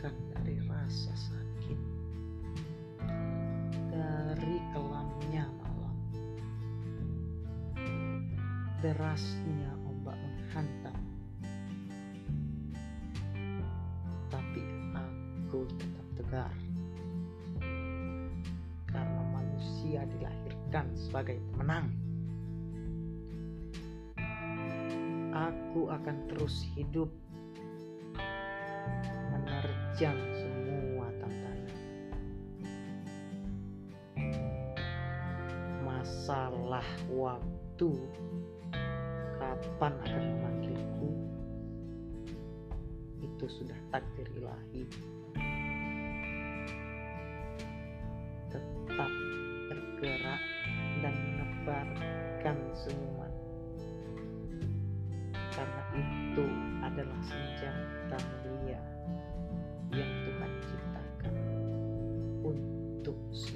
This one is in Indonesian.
dibebaskan dari rasa sakit, dari kelamnya malam, derasnya ombak menghantam. Tapi aku tetap tegar, karena manusia dilahirkan sebagai pemenang. Aku akan terus hidup menerjang semua tantangan. Masalah waktu kapan akan memanggilku itu sudah takdir ilahi. Tetap bergerak dan menebarkan senyuman karena itu adalah senjata todos.